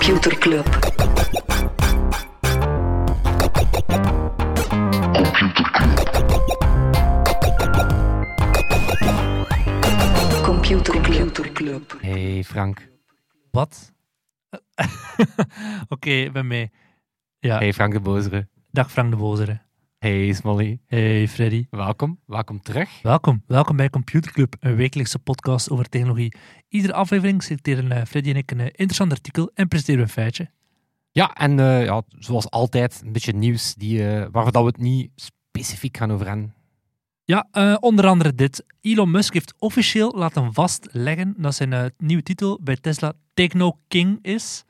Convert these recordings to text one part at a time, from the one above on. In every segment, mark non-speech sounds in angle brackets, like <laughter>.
Computer Club. Computer Computer Club. Hey Frank. Wat? <laughs> Oké, ben mee. Ja, Hey Frank de Bozere. dag Frank de Bozere. Hey Smolly. Hey Freddy. Welkom. Welkom terug. Welkom. Welkom bij Computer Club, een wekelijkse podcast over technologie. Iedere aflevering selecteren eh, Freddy en ik een eh, interessant artikel en presenteren we een feitje. Ja, en eh, ja, zoals altijd een beetje nieuws die, eh waar dat we het niet specifiek gaan over hebben. Ja, onder andere dit. Elon Musk heeft officieel laten vastleggen dat zijn nieuwe titel bij Tesla Techno King is.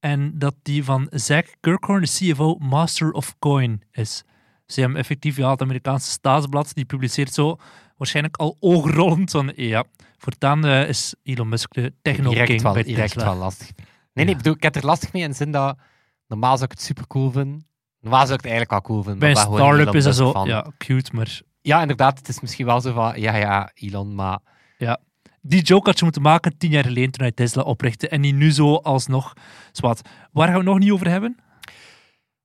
En dat die van Zach Kirkhorn, de CFO, Master of Coin is. Ze hebben effectief, ja, het Amerikaanse staatsblad, die publiceert zo waarschijnlijk al oogrollend van, ja, voortaan eh, is Elon Musk de Techno Direct King wel, bij direct wel lastig. Nee, nee, ik bedoel, ik heb er lastig mee in de zin dat normaal zou ik het super cool vinden. Normaal zou ik het eigenlijk wel cool vinden. Bij een start-up is dat zo, van- ja, cute, maar Ja, inderdaad. Het is misschien wel zo van, ja, ja, Elon, maar Die joke had je moeten maken tien jaar geleden toen hij Tesla oprichtte. En die nu zo alsnog. Zwat. Waar gaan we het nog niet over hebben?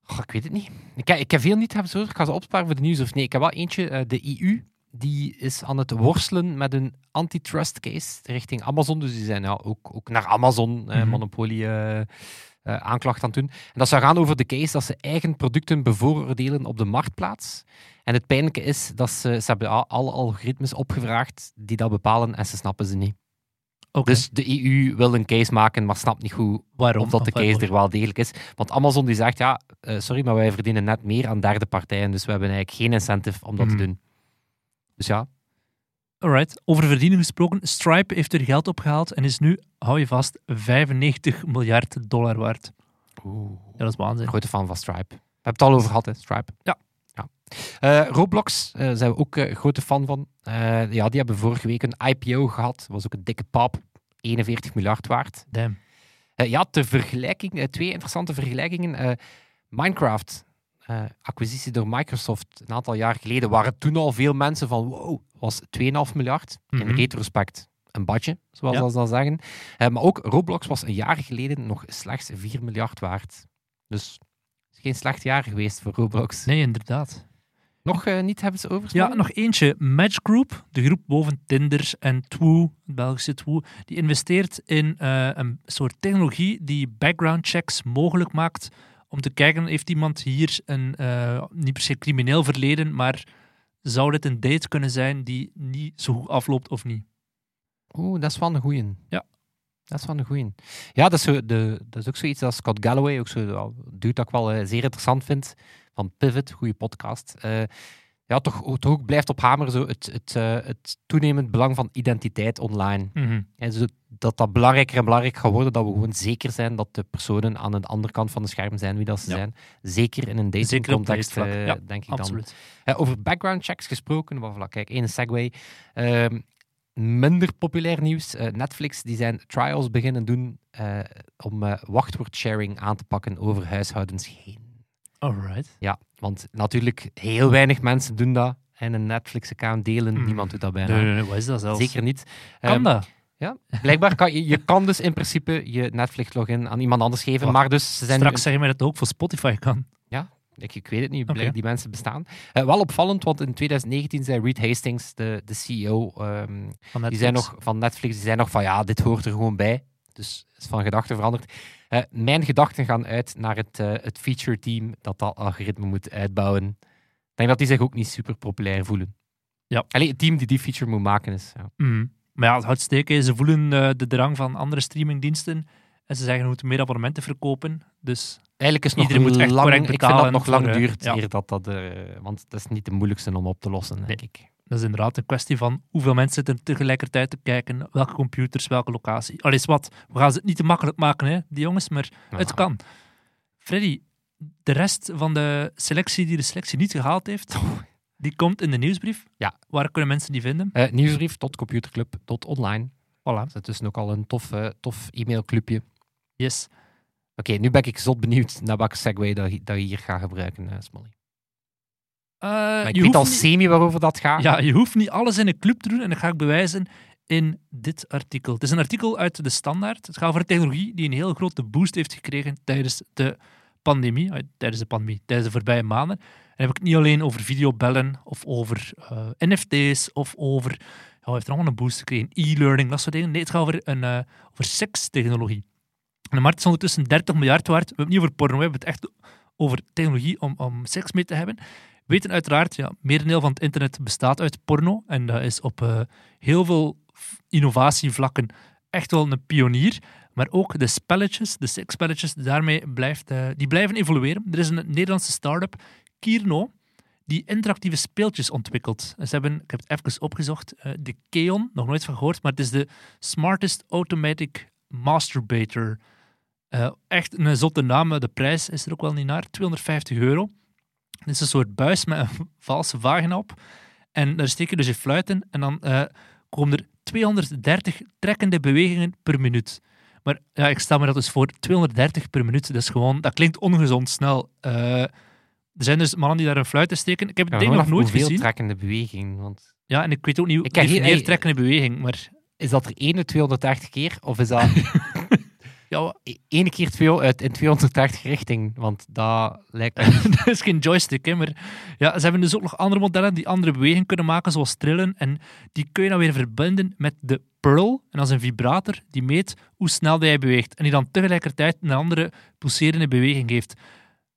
Goh, ik weet het niet. Ik, heb- ik heb veel niet hebben zo. Ik ga ze opsparen voor de nieuws of nee. Ik heb wel eentje, eh, de EU, die is aan het worstelen met een antitrust case richting Amazon. Dus die zijn ja, ook, ook naar Amazon, eh, Mhm. monopolie, eh, eh, aanklacht aan het doen. En dat zou gaan over de case dat ze eigen producten bevooroordelen op de marktplaats. En het pijnlijke is dat ze, ze hebben al- alle algoritmes opgevraagd die dat bepalen en ze snappen ze niet. Dus de EU wil een case maken, maar snapt niet goed waarom? of dat de case er wel degelijk is. Want Amazon die zegt, ja, eh, sorry, maar wij verdienen net meer aan derde partijen, dus we hebben eigenlijk geen incentive om dat te doen. Dus ja, Alright. Over verdienen gesproken. Stripe heeft er geld opgehaald en is nu, hou je vast, 95 miljard dollar waard. Ja, dat is waanzin. grote fan van Stripe. We hebben het al over gehad, hè, Stripe. Ja. ja. Eh, Roblox eh, zijn we ook eh, grote fan van. Ja, die hebben vorige week een IPO gehad. Dat was ook een dikke pap. 41 miljard waard. Damn. Eh, ja, ter vergelijking, eh, twee interessante vergelijkingen. Eh, Minecraft, acquisitie door Microsoft een aantal jaar geleden, waren toen al veel mensen van wow, was 2,5 miljard. In Mhm. retrospect een badje, zoals Ja. ze dat zeggen. Eh, maar ook Roblox was een jaar geleden nog slechts 4 miljard waard. Dus het is geen slecht jaar geweest voor Roblox. Nee, inderdaad. Nog eh, niet hebben ze over? Ja, nog eentje. Match Group, de groep boven Tinder en Twoo, het Belgische Twoo, die investeert in eh, een soort technologie die background checks mogelijk maakt om te kijken, heeft iemand hier een, eh, niet per se crimineel verleden, maar zou dit een date kunnen zijn die niet zo goed afloopt of niet? Oeh, dat is wel een goeie. Ja. Dat is wel een goeie. Ja, dat is, zo de, dat is ook zoiets dat Scott Galloway, ook zo, dude dat ik wel zeer interessant vind, van Pivot, goede podcast. Eh, ja, toch, toch ook blijft op hamer zo het, het, eh, het toenemend belang van identiteit online. En zo, dat dat belangrijker en belangrijker gaat worden, dat we gewoon zeker zijn dat de personen aan de andere kant van het scherm zijn wie dat ze Ja. zijn. Zeker in een datingcontext, datingvlak. eh, Ja, denk ik dan. Over background checks gesproken, maar voilà, kijk, één segue. Ehm, minder populair nieuws. Netflix die zijn trials beginnen doen om wachtwoordsharing aan te pakken over huishoudens heen. Alright. Ja, want natuurlijk, heel weinig mensen doen dat. En een Netflix-account delen, Mm. niemand doet dat bijna. Nee, nee, nee, wat is dat zelfs? Zeker niet. Kan Ehm, dat? Ja, blijkbaar kan je, je kan dus in principe je Netflix-login aan iemand anders geven, maar dus ze zijn Straks zeg je mij dat het ook voor Spotify kan. Ik, ik weet het niet, die mensen bestaan. Eh, wel opvallend, want in 2019 zei Reed Hastings, de, de CEO, ehm, Van die Netflix. zei nog, van Netflix, die zei nog van ja, dit hoort er gewoon bij. Dus is van gedachten veranderd. Eh, mijn gedachten gaan uit naar het, eh, het feature team dat dat algoritme moet uitbouwen. Ik denk dat die zich ook niet super populair voelen. Ja. Allee, het team die die feature moet maken is. Ja. Mhm. Maar ja, het houdt steken. Ze voelen eh, de drang van andere streamingdiensten. En ze zeggen, we moeten meer abonnementen verkopen. Dus Eigenlijk is het nog Iedereen moet echt lang, correct ik vind dat nog lang voor, duurt, ja. eer dat dat, want dat is niet de moeilijkste om op te lossen, denk ik. Dat is inderdaad een kwestie van hoeveel mensen zitten tegelijkertijd te kijken. Welke computers, welke locatie. Al is wat, we gaan ze het niet te makkelijk maken, hè, die jongens, maar het kan. Freddy, de rest van de selectie die de selectie niet gehaald heeft, die komt in de nieuwsbrief. Ja. Waar kunnen mensen die vinden? Eh, nieuwsbrief tot computerclub tot online. Voilà. Dat is dus ook al een tof, eh, tof e-mailclubje. Yes. Oké, nu ben ik zot benieuwd naar welke segue dat, je- dat je hier gaat gebruiken, eh Smolly. Maar ik je weet al niet- semi waarover dat gaat. Ja, je hoeft niet alles in een club te doen en dat ga ik bewijzen in dit artikel. Het is een artikel uit de Standaard. Het gaat over een technologie die een heel grote boost heeft gekregen tijdens de pandemie. eh, Tijdens de pandemie, tijdens de voorbije maanden. En heb ik het niet alleen over videobellen of over eh, NFT's of over... Ja, wat heeft er allemaal een boost gekregen? E-learning, dat soort dingen. Nee, het gaat over, een, over sekstechnologie. En de markt is ondertussen 30 miljard waard. We hebben het niet over porno, we hebben het echt over technologie om, om seks mee te hebben. We weten uiteraard, ja, merendeel van het internet bestaat uit porno. En dat is op eh, heel veel innovatievlakken echt wel een pionier. Maar ook de spelletjes, de seksspelletjes, daarmee blijft, eh, die blijven evolueren. Er is een Nederlandse start-up, Kierno, die interactieve speeltjes ontwikkelt. Ze hebben, ik heb het even opgezocht, eh, de Keon, nog nooit van gehoord, maar het is de Smartest Automatic Masturbator. Echt een zotte naam. De prijs is er ook wel niet naar. 250 euro. Het is een soort buis met een valse vagina op. En daar steek je dus je fluit in. En dan eh, komen er 230 trekkende bewegingen per minuut. Maar ja, ik stel me dat dus voor 230 per minuut. Dat is gewoon, dat klinkt ongezond snel. Eh, er zijn dus mannen die daar een fluit in steken. Ik heb het Ja, ding nog nooit hoeveel gezien. trekkende beweging. Want Ja, en ik weet ook niet hoe Ik heb geen- trekkende beweging. Maar is dat er 1 230 keer? Of is dat <laughs> ja, ene keer twee, uit in 230 richting? Want dat lijkt me... <laughs> dat is geen joystick, hè, maar ja, ze hebben dus ook nog andere modellen die andere bewegingen kunnen maken, zoals trillen. En die kun je dan weer verbinden met de Pearl. En dat is een vibrator die meet hoe snel jij beweegt. En die dan tegelijkertijd een andere pulserende beweging geeft.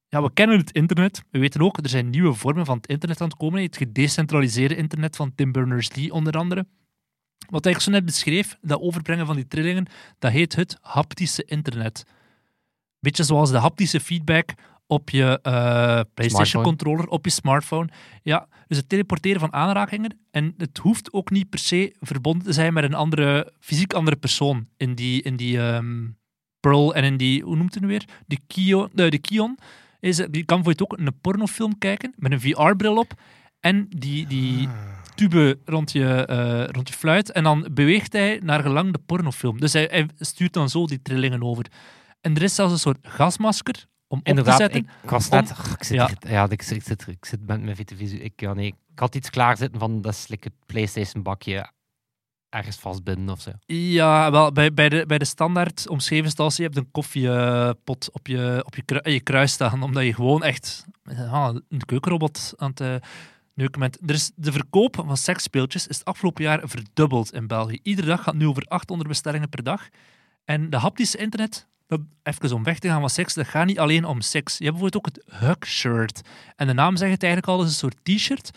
Ja, we kennen het internet. We weten ook, er zijn nieuwe vormen van het internet aan het komen. Het gedecentraliseerde internet van Tim Berners-Lee onder andere. Wat ik zo net beschreef, dat overbrengen van die trillingen, dat heet het haptische internet. Beetje zoals de haptische feedback op je eh, PlayStation Smartphone. controller, op je smartphone. Ja, dus het teleporteren van aanrakingen. En het hoeft ook niet per se verbonden te zijn met een andere, fysiek andere persoon in die, in die ehm, Pearl en in die, hoe noemt het nu weer? De Kion. De, de Kion is, die kan voor je ook een pornofilm kijken met een VR-bril op. En die, die tube rond je, eh, rond je fluit. En dan beweegt hij naar gelang de pornofilm. Dus hij, hij stuurt dan zo die trillingen over. En er is zelfs een soort gasmasker om op te Inderdaad, zetten. ik, was net... om- ik zit ja. ja, ik, ik zit, ik zit met mijn vitavisu. Ik, ja, nee, ik had iets klaarzitten van, dat is like het Playstation-bakje ergens vastbinden of zo. Ja, wel, bij, bij, de, bij de standaard omschreven stal je hebt een koffiepot op je, op je, kru- je kruis staan, omdat je gewoon echt ja, een keukenrobot aan het bent. Er is, de verkoop van seksspeeltjes is het afgelopen jaar verdubbeld in België. Iedere dag gaat nu over 800 bestellingen per dag. En de haptische internet, dat, even om weg te gaan van seks, dat gaat niet alleen om seks. Je hebt bijvoorbeeld ook het hug-shirt. En de naam zegt het eigenlijk al, het is een soort t-shirt.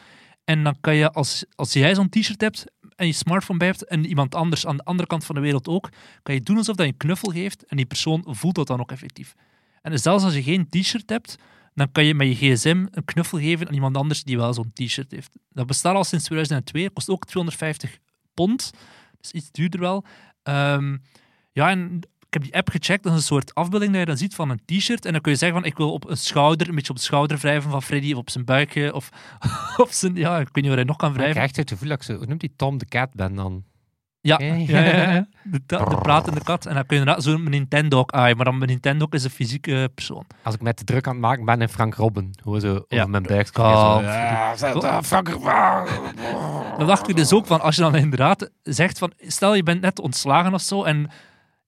En dan kan je, als, als jij zo'n t-shirt hebt en je smartphone bij hebt en iemand anders aan de andere kant van de wereld ook, kan je doen alsof dat je een knuffel geeft en die persoon voelt dat dan ook effectief. En zelfs als je geen t-shirt hebt, dan kan je met je gsm een knuffel geven aan iemand anders die wel zo'n t-shirt heeft. Dat bestaat al sinds 2002, kost ook 250 pond, dus iets duurder wel. Ehm, ja, en ik heb die app gecheckt, dat is een soort afbeelding dat je dan ziet van een t-shirt. En dan kun je zeggen van, ik wil op een schouder, een beetje op de schouder wrijven van Freddy, of op zijn buikje, of <laughs> op zijn, ja, ik weet niet waar hij nog kan Ik wrijven. krijg het gevoel dat ik zo... Hoe noemt die Tom de Cat ben dan? Ja, ja, ja, ja. <laughs> De, pratende kat. En dan kun je inderdaad zo'n Nintendo eye, maar dan een Nintendo is een fysieke persoon. Als ik met de druk aan het maken ben in Frank Robin. Hoe zo over Ja. mijn buik. Ja, eh, Frank <laughs> Dan dacht ik dus ook van, als je dan inderdaad zegt van, stel je bent net ontslagen of zo en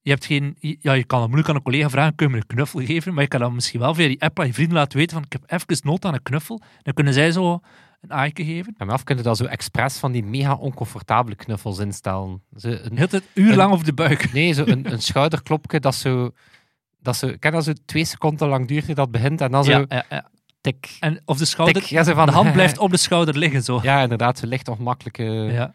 je hebt geen, ja, je kan dan moeilijk aan een collega vragen, kun je me een knuffel geven? Maar je kan dan misschien wel via die app aan je vrienden laten weten van, ik heb even nood aan een knuffel. Dan kunnen zij zo een aaike geven. En af kunnen dat zo expres van die mega oncomfortabele knuffels instellen. Zo een, hele tijd uur lang op de buik. nee, zo een, <laughs> een schouderklopje dat zo... Dat zo, ik ken dat zo twee seconden lang duurt dat begint en dan zo Ja, ja, ja. tik, En of de schouder, tik. Ja, zo van, de hand blijft <laughs> op de schouder liggen zo. Ja, inderdaad, zo licht ongemakkelijke... Ja.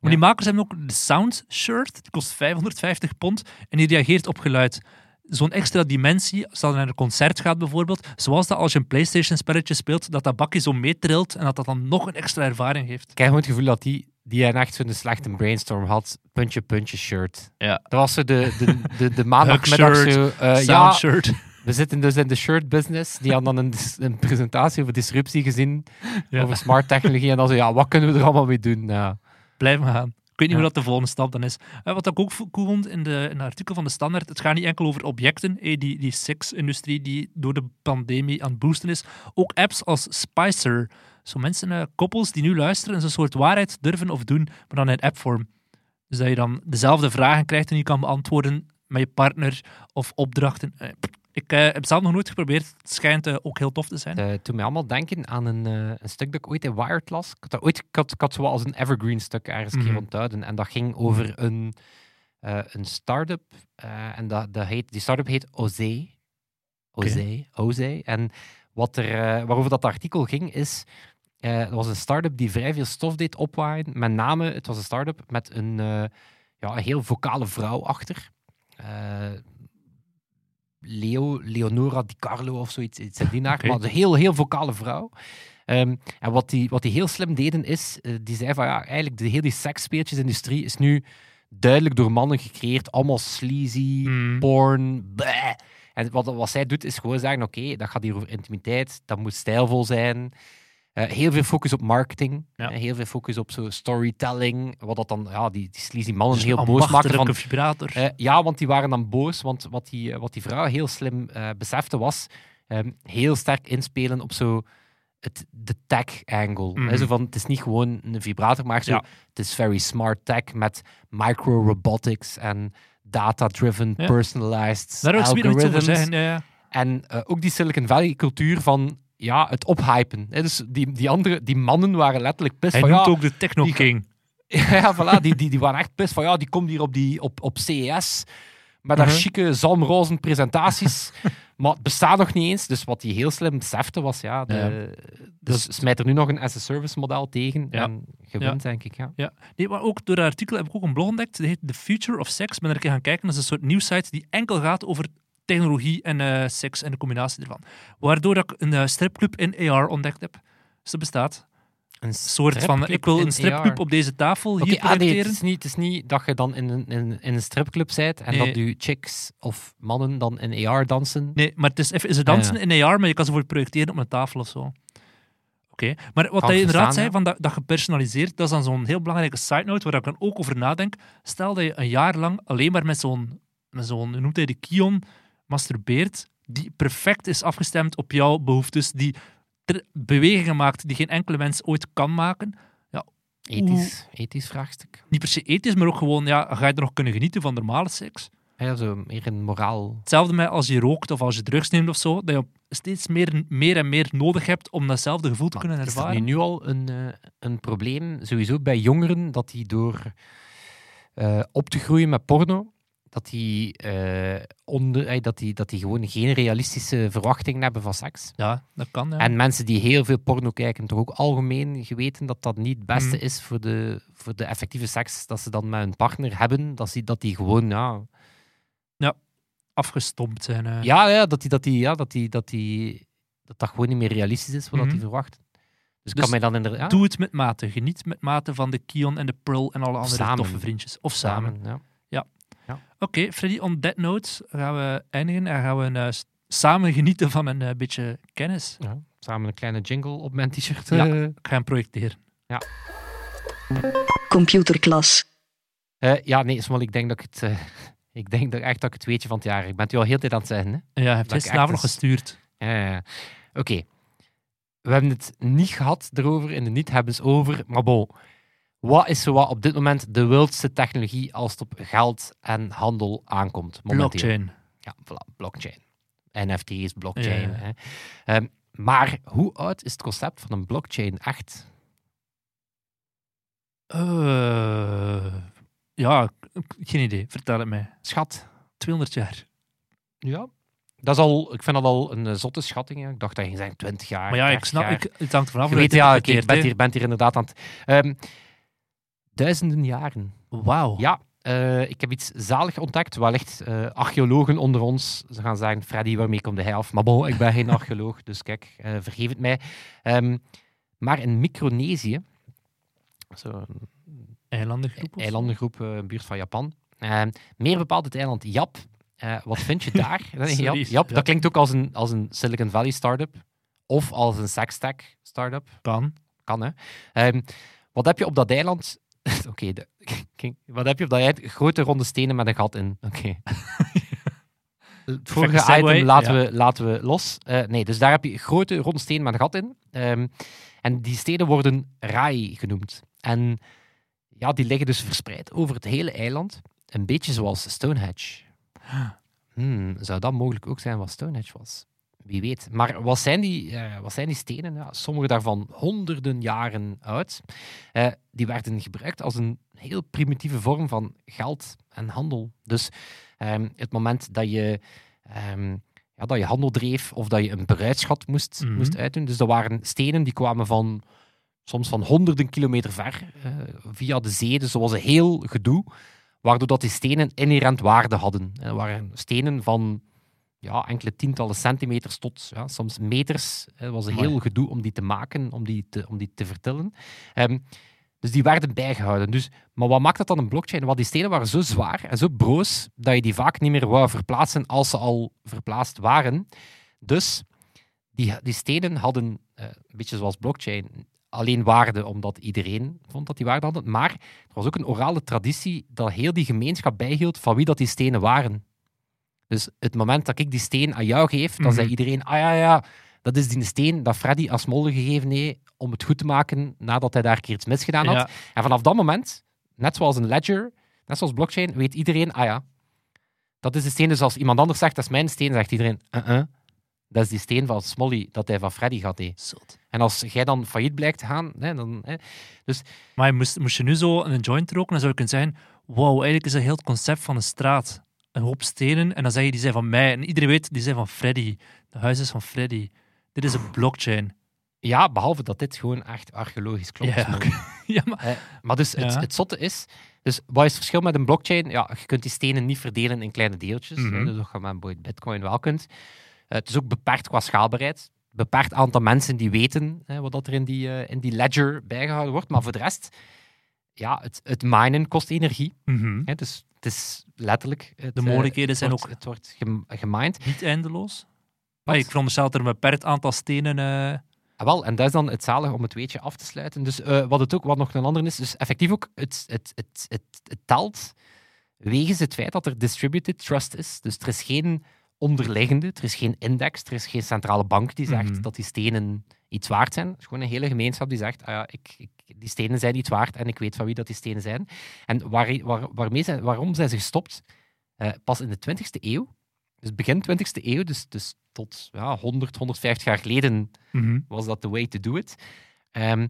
Maar die makers hebben ook de Sound Shirt. Die kost 550 pond. En die reageert op geluid. Zo'n extra dimensie, als je naar een concert gaat bijvoorbeeld. Zoals dat als je een PlayStation-spelletje speelt, dat dat bakje zo meetrilt en dat dat dan nog een extra ervaring heeft. Ik heb gewoon het gevoel dat die, die een echt zo'n slechte brainstorm had. Puntje, puntje shirt. Ja. Dat was zo de, de, de, de <laughs> maandagmiddag zo... eh, Sound ja, Shirt. we zitten dus in de shirt business. Die hadden dan een, presentatie over disruptie gezien. Ja. Over smart technologie. En dan zo, ja, wat kunnen we er allemaal mee doen? Ja. Blijf maar gaan. Ik weet niet Ja. hoe dat de volgende stap dan is. Eh, wat ik ook cool vond in, de, in het artikel van de Standaard, het gaat niet enkel over objecten, eh, die, die seksindustrie die door de pandemie aan het boosten is. Ook apps als Spicer. Zo mensen, eh, koppels die nu luisteren en zo'n soort waarheid durven of doen, maar dan in appvorm. Dus dat je dan dezelfde vragen krijgt en je kan beantwoorden met je partner of opdrachten. Eh, Ik eh, heb het zelf nog nooit geprobeerd. Het schijnt eh, ook heel tof te zijn. Het uh, doet mij allemaal denken aan een, uh, een stuk dat ik ooit in Wired las. Ik had, dat ooit, ik had, ik had zo als een evergreen stuk ergens een Mhm. keer onthouden. En dat ging over een, eh, een start-up. eh, en dat, dat heet, die start-up heet Oze. Oze. Oze. En wat er, eh, waarover dat artikel ging is... eh het was een start-up die vrij veel stof deed opwaaien. Met name, het was een start-up met een, eh, ja, een heel vocale vrouw achter. Leo, Leonora Di Carlo of zoiets iets in die. Oké. Maar een heel, heel vocale vrouw. Ehm, en wat die, wat die heel slim deden is, eh, die zei van ja, eigenlijk de hele seksspeeltjesindustrie is nu duidelijk door mannen gecreëerd. Allemaal sleazy, Mm. porn, bleh. En wat, wat zij doet is gewoon zeggen, oké, dat gaat hier over intimiteit, dat moet stijlvol zijn. Eh, heel veel focus op marketing, Ja. eh, heel veel focus op zo storytelling, wat dat dan, ja, die, die sleazy mannen Dus heel boos maken van vibrator. eh, ja, want die waren dan boos. Want wat die, wat die vrouw heel slim besefte was ehm, heel sterk inspelen op zo het, de tech angle. Mhm. Hè, zo van, het is niet gewoon een vibrator, maar zo, Ja. het is very smart tech met micro-robotics en data-driven, Ja. personalized Daar over algorithms. zeggen. Ja, ja. En ook die Silicon Valley cultuur van ja, het ophypen. Hè, dus die, die, andere, die mannen waren letterlijk pist Hij van noemt ja, ook de Techno die- King. <laughs> ja, voilà, die, die, die waren echt pist van ja, die komt hier op, die, op, op CES met haar Mhm. chique zalmrozen presentaties. <laughs> maar het bestaat nog niet eens. Dus wat hij heel slim besefte was, ja, de, dus smijt er nu nog een as-a-service model tegen Ja. en gewint, denk ik. Ja. Ja. Nee, maar ook door dat artikel heb ik ook een blog ontdekt. Die heet The Future of Sex. Ben er een keer gaan kijken. Dat is een soort nieuwsite die enkel gaat over technologie en eh, seks en de combinatie ervan. Waardoor ik een eh, stripclub in AR ontdekt heb. Dus dat bestaat. Een soort van, ik wil een stripclub AR. op deze tafel hier ah, nee, projecteren. het, is niet, het is niet dat je dan in een, in, in een stripclub bent en Nee. dat je chicks of mannen dan in AR dansen. Nee, maar het is even, ze Ah, dansen in AR, maar je kan ze voor projecteren op een tafel of zo. Oké, maar wat hij inderdaad verstaan, zei, van dat, dat gepersonaliseerd, dat is dan zo'n heel belangrijke side note waar ik dan ook over nadenk. Stel dat je een jaar lang alleen maar met zo'n, met zo'n noemt hij de Kion, masturbeert, die perfect is afgestemd op jouw behoeftes, die bewegingen maakt die geen enkele mens ooit kan maken. Ethisch, ethisch vraagstuk. Niet per se ethisch, maar ook gewoon, ja, ga je er nog kunnen genieten van normale seks? Ja, zo meer een moraal. Hetzelfde met als je rookt of als je drugs neemt of zo, dat je steeds meer, meer en meer nodig hebt om datzelfde gevoel te kunnen Is dat ervaren. nu, nu al een, eh, een probleem, sowieso bij jongeren, dat die door eh, op te groeien met porno, dat die, eh, onder, eh, dat, die, dat die gewoon geen realistische verwachtingen hebben van seks. Ja, dat kan. Ja. En mensen die heel veel porno kijken, toch ook algemeen geweten dat dat niet het beste Mhm. is voor de, voor de effectieve seks dat ze dan met hun partner hebben. Dat, die, dat die gewoon, ja, Afgestompt zijn. eh. ja, ja, dat die, dat die, ja, dat die, dat die, dat dat gewoon niet meer realistisch is wat dat Mhm. die verwachten. Dus, Dus kan mij dan inderdaad... Doe het met mate. Geniet met mate van de Kion en de Pearl en alle andere samen. toffe vriendjes. Of samen. ja. Oké, Freddy, on that note gaan we eindigen en gaan we eh, s- samen genieten van een eh, beetje kennis. Ja, samen een kleine jingle op mijn t-shirt. Ja. eh. Ik ga hem projecteren. Computerklas. Eh, ja, nee, Smol, ik denk dat ik het... eh, <laughs> ik denk dat echt dat ik het weetje van het jaar... Ik ben het u al heel de tijd aan het zeggen, hè? Ja, Dat ik gisteravond nog gestuurd. Ja, ja, ja. Oké. We hebben het niet gehad erover, in de niet hebben ze over. Maar bon, wat is wat op dit moment de wildste technologie als het op geld en handel aankomt? Momenteel? Blockchain. Ja, voilà, blockchain. NFT's, blockchain. Ja. Hè. Ehm, maar hoe oud is het concept van een blockchain echt? Eh, ja, geen idee. Vertel het mij. Schat. 200 jaar. Ja. Dat is al, ik vind dat al een eh, zotte schatting. hè. Ik dacht dat je zeggen 20 jaar. Maar ja, ik 30 snap, jaar. ik, het hangt ervan af. Je weet, ja, je bent hier, bent hier inderdaad aan het... Ehm, duizenden jaren. Wauw. Ja, eh, ik heb iets zalig ontdekt. Wellicht eh, archeologen onder ons ze gaan zeggen: Freddy, waarmee komt hij af? Maar bon, ik ben geen archeoloog, dus kijk, eh, vergeef het mij. Ehm, maar in Micronesië, zo'n Eilandengroep. eilandengroep, een buurt van Japan, ehm, meer bepaald het eiland Jap. Wat vind je daar? Sorry, Jap, Jap, ja. dat klinkt ook als een, als een Silicon Valley startup of als een sextech startup. Kan. Kan, hè. Ehm, wat heb je op dat eiland? <laughs> Oké, <laughs> wat heb je op dat eiland? Grote ronde stenen met een gat in. Oké. <laughs> Het vorige item laten, ja. we, laten we los. Eh, nee, dus daar heb je grote ronde stenen met een gat in. Ehm, en die stenen worden rai genoemd. En ja, die liggen dus verspreid over het hele eiland. Een beetje zoals Stonehenge. Hmm, zou dat mogelijk ook zijn wat Stonehenge was? Wie weet. Maar wat zijn die, eh, wat zijn die stenen? Ja, sommige daarvan honderden jaren oud. Eh, die werden gebruikt als een heel primitieve vorm van geld en handel. Dus ehm, het moment dat je, ehm, ja, dat je handel dreef of dat je een bruidschat moest, Mhm. moest uitdoen. Dus dat waren stenen die kwamen van soms van honderden kilometer ver eh, via de zee. Dus dat was een heel gedoe, waardoor dat die stenen inherent waarde hadden. En dat waren stenen van ja, enkele tientallen centimeters tot ja, soms meters. Het was een heel gedoe om die te maken, om die te, om die te vertillen. Ehm, dus die werden bijgehouden. Dus, maar wat maakt dat dan een blockchain? Want die stenen waren zo zwaar en zo broos dat je die vaak niet meer wou verplaatsen als ze al verplaatst waren. Dus die, die stenen hadden, eh, een beetje zoals blockchain, alleen waarde omdat iedereen vond dat die waarde hadden. Maar er was ook een orale traditie dat heel die gemeenschap bijhield van wie dat die stenen waren. Dus het moment dat ik die steen aan jou geef, dan Mhm. zei iedereen, ah ja, ja, dat is die steen dat Freddy als Molde gegeven heeft om het goed te maken nadat hij daar een keer iets misgedaan had. Ja. En vanaf dat moment, net zoals een ledger, net zoals blockchain, weet iedereen, ah ja, dat is de steen. Dus als iemand anders zegt, dat is mijn steen, zegt iedereen, uh-uh, dat is die steen van Smolly dat hij van Freddy gaat. En als jij dan failliet blijkt te gaan, hè, dan... Hè, Maar moest, moest je nu zo een joint roken, dan zou je kunnen zeggen: Wow, eigenlijk is dat heel het concept van een straat. Een hoop stenen, en dan zeg je die zijn van mij. En iedereen weet, die zijn van Freddy. De huis is van Freddy. Dit is een blockchain. ja, behalve dat dit gewoon echt archeologisch klopt. Ja, <laughs> maar Eh, maar dus het, Ja. het zotte is... Dus wat is het verschil met een blockchain? Ja, je kunt die stenen niet verdelen in kleine deeltjes. Mhm. hè, dus dat je met Bitcoin wel kunt. Eh, het is ook beperkt qua schaalbaarheid. Beperkt aantal mensen die weten hè, wat dat er in die, eh, in die ledger bijgehouden wordt. Maar voor de rest, ja, het, het minen kost energie. mhm. Hè, dus het is letterlijk... Het, de eh, mogelijkheden zijn wordt- ook Het wordt gem- gemined. niet eindeloos. Wat? Ah, ik veronderstel dat er een beperkt aantal stenen. eh, Ah, wel, en dat is dan het zalig om het weetje af te sluiten. Dus eh, wat het ook, wat nog een ander is, dus effectief ook, het, het, het, het, het telt wegens het feit dat er distributed trust is. Dus er is geen onderliggende, er is geen index, er is geen centrale bank die zegt Mhm. dat die stenen iets waard zijn. Het is gewoon een hele gemeenschap die zegt, ah ja, ik, ik, die stenen zijn iets waard en ik weet van wie dat die stenen zijn. En waar, waar, waarmee zijn, waarom zijn ze gestopt? Eh, pas in de 20e eeuw, dus begin 20e eeuw, dus, dus tot ja, 100, 150 jaar geleden mhm. was dat the way to do it. Ehm,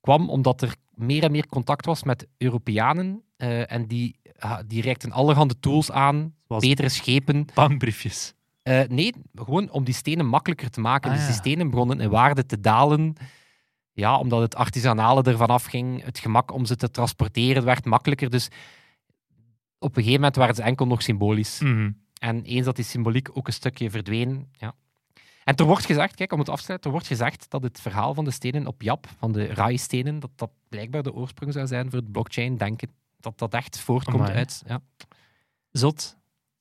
kwam omdat er meer en meer contact was met Europeanen eh, en die, ah, die reikten allerhande tools aan, betere schepen. Bankbriefjes. Eh, nee, gewoon om die stenen makkelijker te maken. Ah, dus die ja. stenen begonnen in waarde te dalen. Ja, omdat het artisanale ervan afging, het gemak om ze te transporteren werd makkelijker. Dus op een gegeven moment waren ze enkel nog symbolisch. Mhm. En eens dat die symboliek ook een stukje verdween. Ja. En er wordt gezegd, kijk, om het af te sluiten, er wordt gezegd dat het verhaal van de stenen op Jap, van de RAI-stenen, dat dat blijkbaar de oorsprong zou zijn voor het blockchain-denken. Dat dat echt voortkomt uit. Ja. Zot.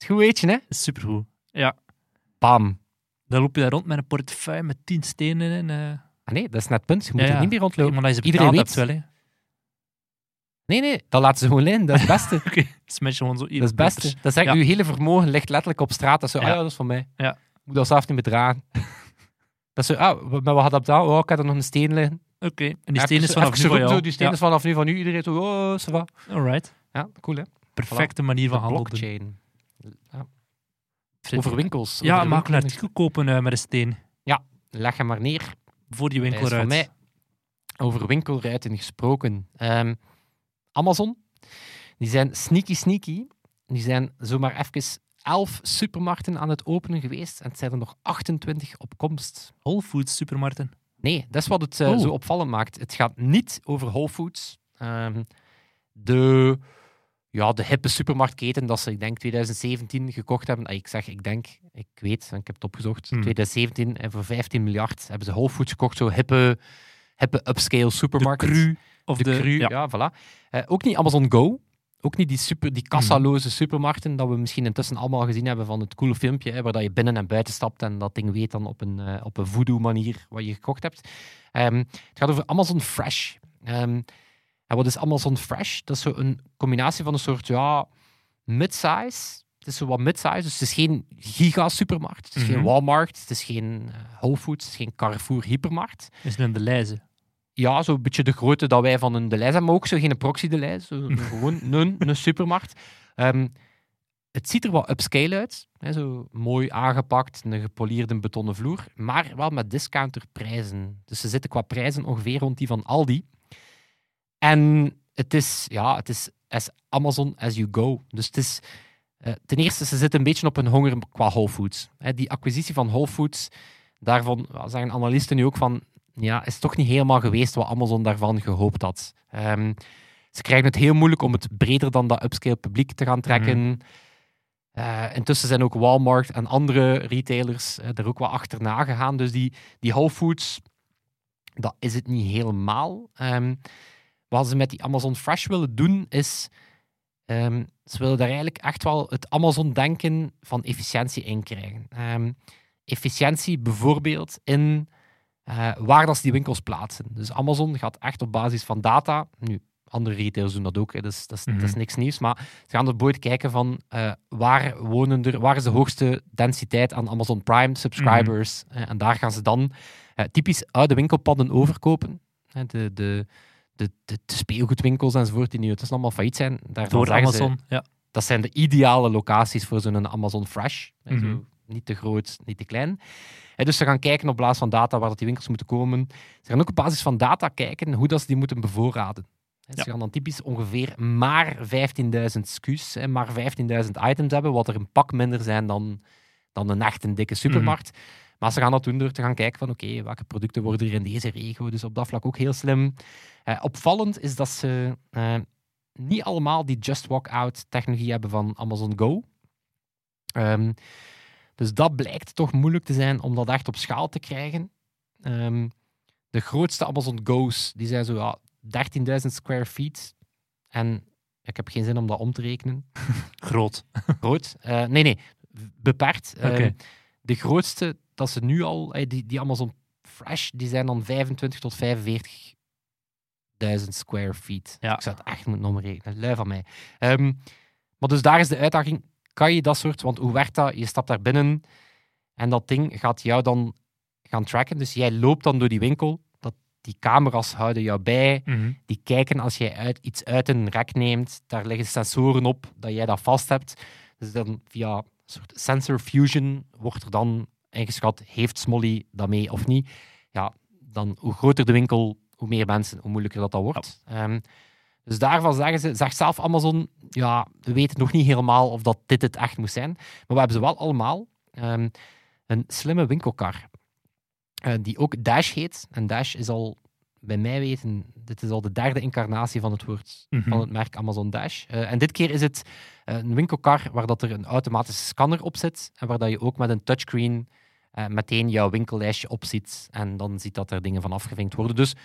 Goed weetje, hè? Supergoed. Ja. Bam. Dan loop je daar rond met een portefeuille met tien stenen in. eh Ah, nee, dat is net het punt. Je moet Ja, er ja. niet meer rondlopen. maar je ze Iedereen weet. wel, hè. Nee, nee, dat laten ze gewoon liggen. Dat is het beste. <laughs> Oké, smash gewoon zo dat is het beste. Dat is. Uw hele vermogen ligt letterlijk op straat. Dat is zo, Ja. ah ja, dat is van mij. Ja. Ik moet dat zelf niet meer dragen. <laughs> dat is zo, ah, maar wat gaat dat betalen? Oh, ik heb er nog een steen liggen. Oké, en die steen is vanaf nu van jou. Zo, die steen Ja. is vanaf nu van u. Iedereen zo, oh, ça va. Alright. Ja, cool hè. Perfecte manier van De handel doen. blockchain. Ja. Over winkels. Ja, over een winkel- artikel kopen eh, met een steen. Leg hem maar neer. Voor die Hij winkel is van mij. Over winkelruiten gesproken. Ehm, Amazon, die zijn sneaky sneaky. Die zijn zomaar even elf supermarkten aan het openen geweest. En het zijn er nog 28 op komst. Whole Foods supermarkten. Nee, dat is wat het eh, Oh. zo opvallend maakt. Het gaat niet over Whole Foods. Ehm, de, ja, de hippe supermarktketen dat ze, ik denk, 2017 gekocht hebben. Ah, ik zeg, ik denk, ik weet, ik heb het opgezocht. Hmm. 2017 en voor 15 miljard hebben ze Whole Foods gekocht. Zo hippe, hippe upscale De supermarkets. cru. Of de, de, cru, ja, ja. voilà. Eh, ook niet Amazon Go. Ook niet die, super, die kassaloze supermarkten dat we misschien intussen allemaal gezien hebben van het coole filmpje, hè, waar dat je binnen en buiten stapt en dat ding weet dan op een, eh, op een voodoo-manier wat je gekocht hebt. Ehm, het gaat over Amazon Fresh. Ehm, en wat is Amazon Fresh? Dat is zo een combinatie van een soort ja, mid-size. Het is zo wat mid-size, dus het is geen giga-supermarkt. Het is Mhm. geen Walmart, het is geen eh, Whole Foods, het is geen Carrefour hypermarkt. Is nu in de lijzen. ja, zo'n beetje de grootte dat wij van een hebben, maar ook zo geen proxy Deleuze, een- <laughs> gewoon een, een supermarkt. Ehm, het ziet er wat upscale uit, hè, zo mooi aangepakt, een gepolierde betonnen vloer, maar wel met discounterprijzen. Dus ze zitten qua prijzen ongeveer rond die van Aldi. En het is, ja, het is as Amazon as you go. Dus het is, eh, ten eerste, ze zitten een beetje op hun honger qua Whole Foods. Hè, die acquisitie van Whole Foods, daarvan zeggen analisten nu ook van, ja, is toch niet helemaal geweest wat Amazon daarvan gehoopt had. Ehm, ze krijgen het heel moeilijk om het breder dan dat upscale publiek te gaan trekken. Eh, intussen zijn ook Walmart en andere retailers eh, er ook wat achterna gegaan. Dus die, die Whole Foods, dat is het niet helemaal. Ehm, wat ze met die Amazon Fresh willen doen, is... ehm, ze willen daar eigenlijk echt wel het Amazon-denken van efficiëntie in krijgen. Ehm, efficiëntie bijvoorbeeld in eh, waar dat ze die winkels plaatsen. Dus Amazon gaat echt op basis van data... Nu, andere retailers doen dat ook, hè, dus dat is, dat is Mhm. niks nieuws. Maar ze gaan bijvoorbeeld kijken van eh, waar wonen er, waar is de hoogste densiteit aan Amazon Prime subscribers. Eh, en daar gaan ze dan eh, typisch oude winkelpadden overkopen. De, de, de, de, de speelgoedwinkels enzovoort, die nu tussen allemaal failliet zijn. Door ze, Amazon. Ja. dat zijn de ideale locaties voor zo'n Amazon Fresh. Mhm. zo niet te groot, niet te klein. Dus ze gaan kijken op basis van data waar dat die winkels moeten komen. Ze gaan ook op basis van data kijken hoe dat ze die moeten bevoorraden. Ja. Ze gaan dan typisch ongeveer maar 15.000 SKU's en maar 15.000 items hebben, wat er een pak minder zijn dan, dan een echt een dikke supermarkt. Maar ze gaan dat doen door te gaan kijken van oké, welke producten worden er in deze regio. Dus op dat vlak ook heel slim. Eh, opvallend is dat ze eh, niet allemaal die Just Walk Out technologie hebben van Amazon Go. Ehm, dus dat blijkt toch moeilijk te zijn om dat echt op schaal te krijgen. Ehm, de grootste Amazon Go's die zijn zo ja, 13.000 square feet. En ik heb geen zin om dat om te rekenen. <laughs> Groot. Groot. Eh, nee, nee, beperkt. Ehm, de grootste dat ze nu al, die, die Amazon Fresh, die zijn dan 25 tot 45.000 square feet. Ja. Ik zou het echt moeten omrekenen. Lui van mij. Ehm, maar dus daar is de uitdaging. Kan je dat soort, want hoe werkt dat? Je stapt daar binnen en dat ding gaat jou dan gaan tracken. Dus jij loopt dan door die winkel. Dat, die camera's houden jou bij. Mhm. Die kijken als jij uit, iets uit een rek neemt. Daar liggen sensoren op dat jij dat vast hebt. Dus dan via een soort sensor fusion wordt er dan ingeschat, heeft Smolly dat mee of niet? Ja, dan hoe groter de winkel, hoe meer mensen, hoe moeilijker dat, dat wordt. Ehm, dus daarvan zeggen ze, zegt zelf Amazon, ja, we weten nog niet helemaal of dat dit het echt moet zijn. Maar we hebben ze wel allemaal. Ehm, een slimme winkelkar. eh, die ook Dash heet. En Dash is al, bij mij weten, dit is al de derde incarnatie van het woord Mhm. van het merk Amazon Dash. Eh, en dit keer is het eh, een winkelkar waar dat er een automatische scanner op zit en waar dat je ook met een touchscreen eh, meteen jouw winkellijstje opziet en dan ziet dat er dingen van afgevinkt worden. Dus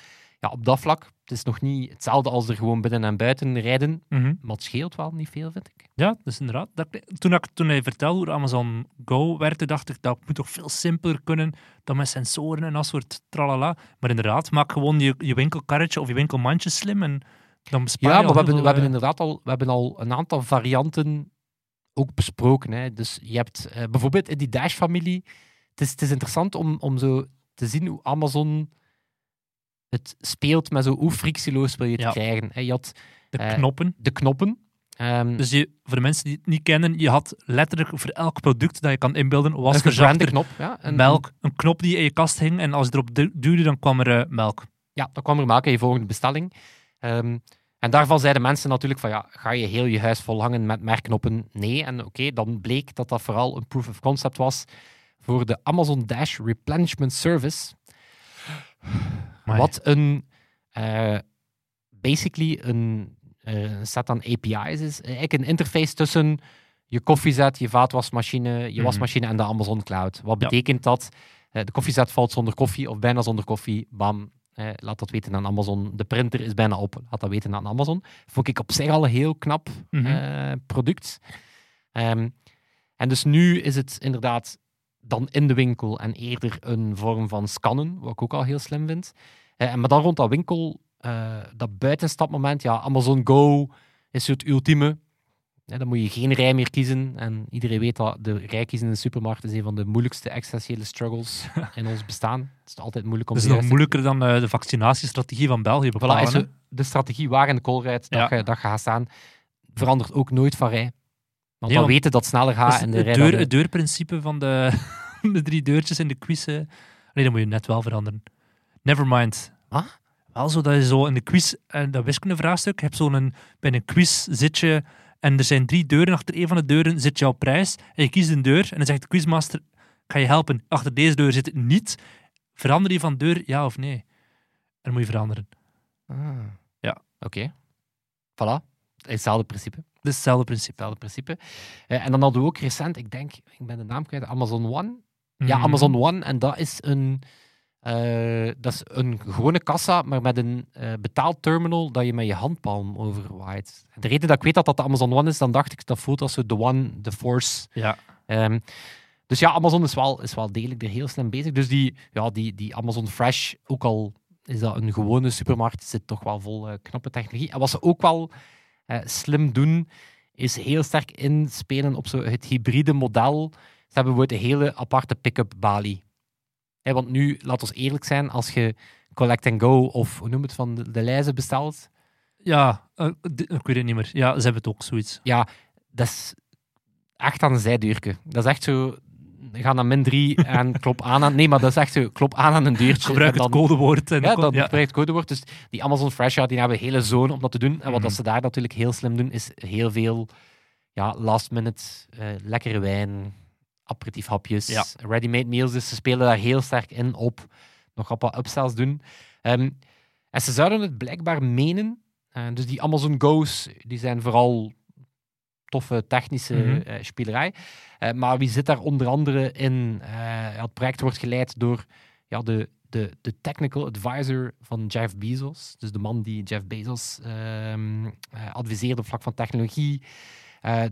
ja, op dat vlak, het is nog niet hetzelfde als er gewoon binnen en buiten rijden, Mhm. maar het scheelt wel niet veel, vind ik. Ja, dus inderdaad. Dat, toen, ik, toen hij vertelde hoe Amazon Go werkte, dacht ik dat moet toch veel simpeler kunnen dan met sensoren en dat soort tralala. Maar inderdaad, maak gewoon je, je winkelkarretje of je winkelmandje slim en dan bespaar Ja, je maar al we hebben, we hebben eh, inderdaad al, we hebben al een aantal varianten ook besproken. Hè. Dus je hebt eh, bijvoorbeeld in die Dash-familie, het is, het is interessant om, om zo te zien hoe Amazon het speelt met zo hoe frictieloos wil je het Ja. krijgen. Je had de eh, knoppen. de knoppen. Ehm, Dus je, voor de mensen die het niet kennen, je had letterlijk voor elk product dat je kan inbeelden, een was gebrande verzachter, knop. Ja, een- melk, een knop die in je kast hing en als je erop du- duwde, dan kwam er eh, melk. Ja, dan kwam er melk in je volgende bestelling. Ehm, en daarvan zeiden mensen natuurlijk van ja, ga je heel je huis volhangen met merkknoppen? Nee. En oké, dan bleek dat dat vooral een proof of concept was voor de Amazon Dash Replenishment Service. Amai. Wat een eh, basically een eh, set aan API's is. Eigenlijk een interface tussen je koffiezet, je vaatwasmachine, je Mhm. wasmachine en de Amazon Cloud. Wat Ja. betekent dat eh, de koffiezet valt zonder koffie of bijna zonder koffie, bam, eh, laat dat weten aan Amazon. De printer is bijna op, laat dat weten aan Amazon. Vond ik op zich al een heel knap eh, product. Ehm, en dus nu is het inderdaad dan in de winkel en eerder een vorm van scannen, wat ik ook al heel slim vind. Eh, maar dan rond dat winkel, eh, dat buitenstapmoment, ja, Amazon Go is het ultieme. Ja, dan moet je geen rij meer kiezen. En iedereen weet dat de rij kiezen in de supermarkt is een van de moeilijkste existentiële struggles <laughs> in ons bestaan. Het is altijd moeilijk om Dat is de nog moeilijker dan eh, de vaccinatiestrategie van België Voilà, bepalen. is zo de strategie waar in de koolruit dat, je, dat je gaat staan, verandert ook nooit van rij. Want Nee, we weten dat sneller gaat in de het, deur, het de- deurprincipe van de, <laughs> de drie deurtjes in de quiz. eh. Nee, dat moet je net wel veranderen. Nevermind. Wat? Wel zo dat je zo in de quiz, en dat wiskundevraagstuk, je hebt zo'n, bij een quiz zit je en er zijn drie deuren. Achter een van de deuren zit jouw prijs. En je kiest een deur en dan zegt de quizmaster, ga je helpen? Achter deze deur zit het niet. Verander je van deur, ja of nee? En dan moet je veranderen. Ah. Ja. Oké. Voilà. Hetzelfde principe. Is hetzelfde principe. Hetzelfde principe. Eh, en dan hadden we ook recent, ik denk, ik ben de naam kwijt, Amazon One. Ja, Mhm. Amazon One. En dat is een, eh, dat is een gewone kassa, maar met een eh betaalterminal dat je met je handpalm overwaait. De reden dat ik weet dat dat de Amazon One is, dan dacht ik dat voelt als de One, de Force. Ja. Ehm, dus ja, Amazon is wel, is wel degelijk er heel slim bezig. Dus die, ja, die, die Amazon Fresh, ook al is dat een gewone supermarkt, zit toch wel vol knappe technologie. En wat ze ook wel eh, slim doen, is heel sterk inspelen op zo het hybride model. Ze hebben bijvoorbeeld een hele aparte pick-up balie. Want nu, laat ons eerlijk zijn, als je Collect and Go of hoe noem het van de, de lijzen bestelt, Ja, eh, ik weet het niet meer. Ja, ze hebben het ook, zoiets. ja, dat is echt aan een zijdeurke. Dat is echt zo, ga naar min 3 en klop aan aan... Nee, maar dat is echt zo, klop aan aan een deurtje. Gebruik en het dan, codewoord. En Ja, dan- dat ja. gebruikt het codewoord. Dus die Amazon Fresh, ja, die hebben een hele zone om dat te doen. En wat Mhm. dat ze daar natuurlijk heel slim doen, is heel veel ja, last minute, eh, lekkere wijn, aperitiefhapjes, Ja. ready-made meals. Dus ze spelen daar heel sterk in op. Nog wat upsells doen. Ehm, en ze zouden het blijkbaar menen. Eh, dus die Amazon Go's, die zijn vooral toffe technische eh, spelerij. Eh, maar wie zit daar onder andere in? Eh, het project wordt geleid door ja, de, de, de technical advisor van Jeff Bezos. Dus de man die Jeff Bezos ehm eh, adviseert op vlak van technologie.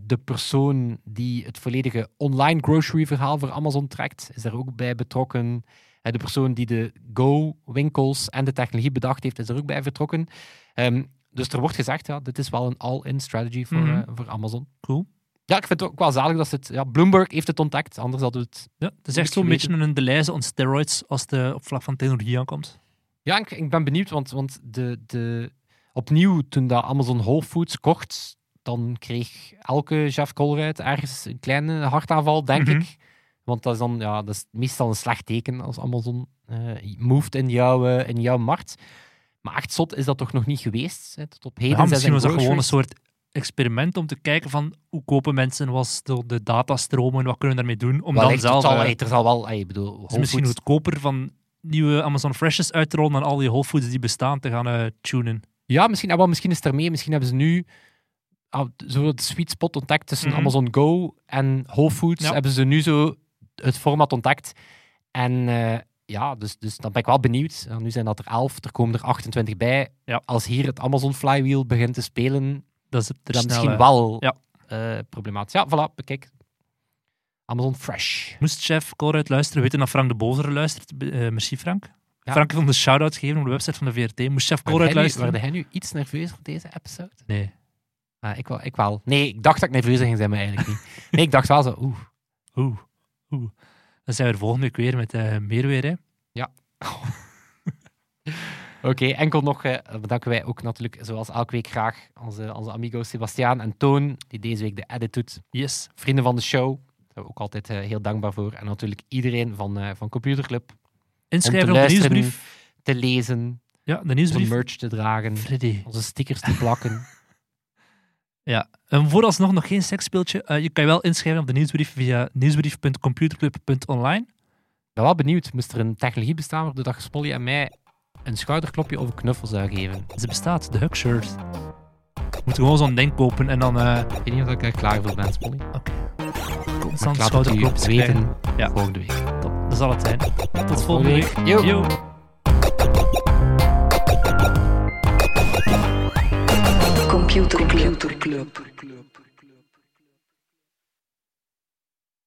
De persoon die het volledige online grocery verhaal voor Amazon trekt, is daar ook bij betrokken. De persoon die de Go-winkels en de technologie bedacht heeft, is er ook bij betrokken. Ehm, dus er wordt gezegd, ja, dit is wel een all-in strategy voor, Mhm. eh, voor Amazon. Cool. Ja, ik vind het ook wel zalig dat ze het... Ja, Bloomberg heeft het ontdekt, anders hadden we het... Ja, het is echt zo'n beetje een Deleuze on steroids als het op vlak van technologie aankomt. Ja, ik, ik ben benieuwd, want, want de, de, opnieuw, toen dat Amazon Whole Foods kocht, dan kreeg elke Jeff Colruyt ergens een kleine hartaanval, denk Mhm. ik. Want dat is dan ja, dat is meestal een slecht teken als Amazon eh moved in jouw, eh, in jouw markt. Maar echt zot is dat toch nog niet geweest? Hè? Tot op heden Ja, misschien was dat gewoon een soort experiment om te kijken van hoe kopen mensen, was de, de datastromen, wat kunnen we daarmee doen, om dan zelf... het zal, eh, er zal wel, ik bedoel, het is misschien goedkoper van nieuwe Amazon Freshes uit te rollen dan al die Whole Foods die bestaan te gaan eh, tunen. Ja, misschien, ah, wel, misschien is het ermee. Misschien hebben ze nu ah, zo de sweet spot ontdekt tussen Mhm. Amazon Go en Whole Foods. Ja. Hebben ze nu zo het format ontdekt. En eh, ja, dus, dus dan ben ik wel benieuwd. Nu zijn dat er 11, er komen er 28 bij. Ja. Als hier het Amazon Flywheel begint te spelen, Dat is het er dan misschien wel Ja. eh, problematisch. Ja, voilà, bekijk. Amazon Fresh. Moest chef Colruyt luisteren, weten dat Frank de Bozer luistert. Eh, merci Frank. Ja. Frank heeft een shout-out gegeven op de website van de VRT. Moest chef Colruyt luisteren? werd hij nu iets nerveus voor deze episode? Nee. Ah, ik, wel, ik wel. Nee, ik dacht dat ik nerveus ging zijn, maar eigenlijk niet. Nee, ik dacht wel zo, oeh. Oeh. Oeh. Dan zijn we er volgende week weer met eh, meer weer. Hè. <laughs> Oké, enkel nog eh, bedanken wij ook natuurlijk, zoals elke week graag, onze, onze amigo's Sebastiaan en Toon, die deze week de edit doet. Yes. Vrienden van de show, daar zijn we ook altijd eh, heel dankbaar voor. En natuurlijk iedereen van, eh, van Computerclub, Inschrijven op de nieuwsbrief. te lezen, Ja, de nieuwsbrief. merch te dragen, Freddy. onze stickers te plakken. <laughs> Ja. En vooralsnog nog geen seksspeeltje. Eh, je kan je wel inschrijven op de nieuwsbrief via nieuwsbrief.computerclub.online. Ik ben wel benieuwd, moest er een technologie bestaan waardoor dat je Smolly en mij een schouderklopje of een knuffel zou geven? Ze bestaat, de Hug Shirt. Je moet gewoon zo'n ding kopen en dan eh Ik weet niet of ik er klaar voor ben, Smolly. Constant ik laat het u schouderklopjes weten. Ja. volgende week. Top, dat zal het zijn. Tot volgende week. Yo. Yo. Computer Club.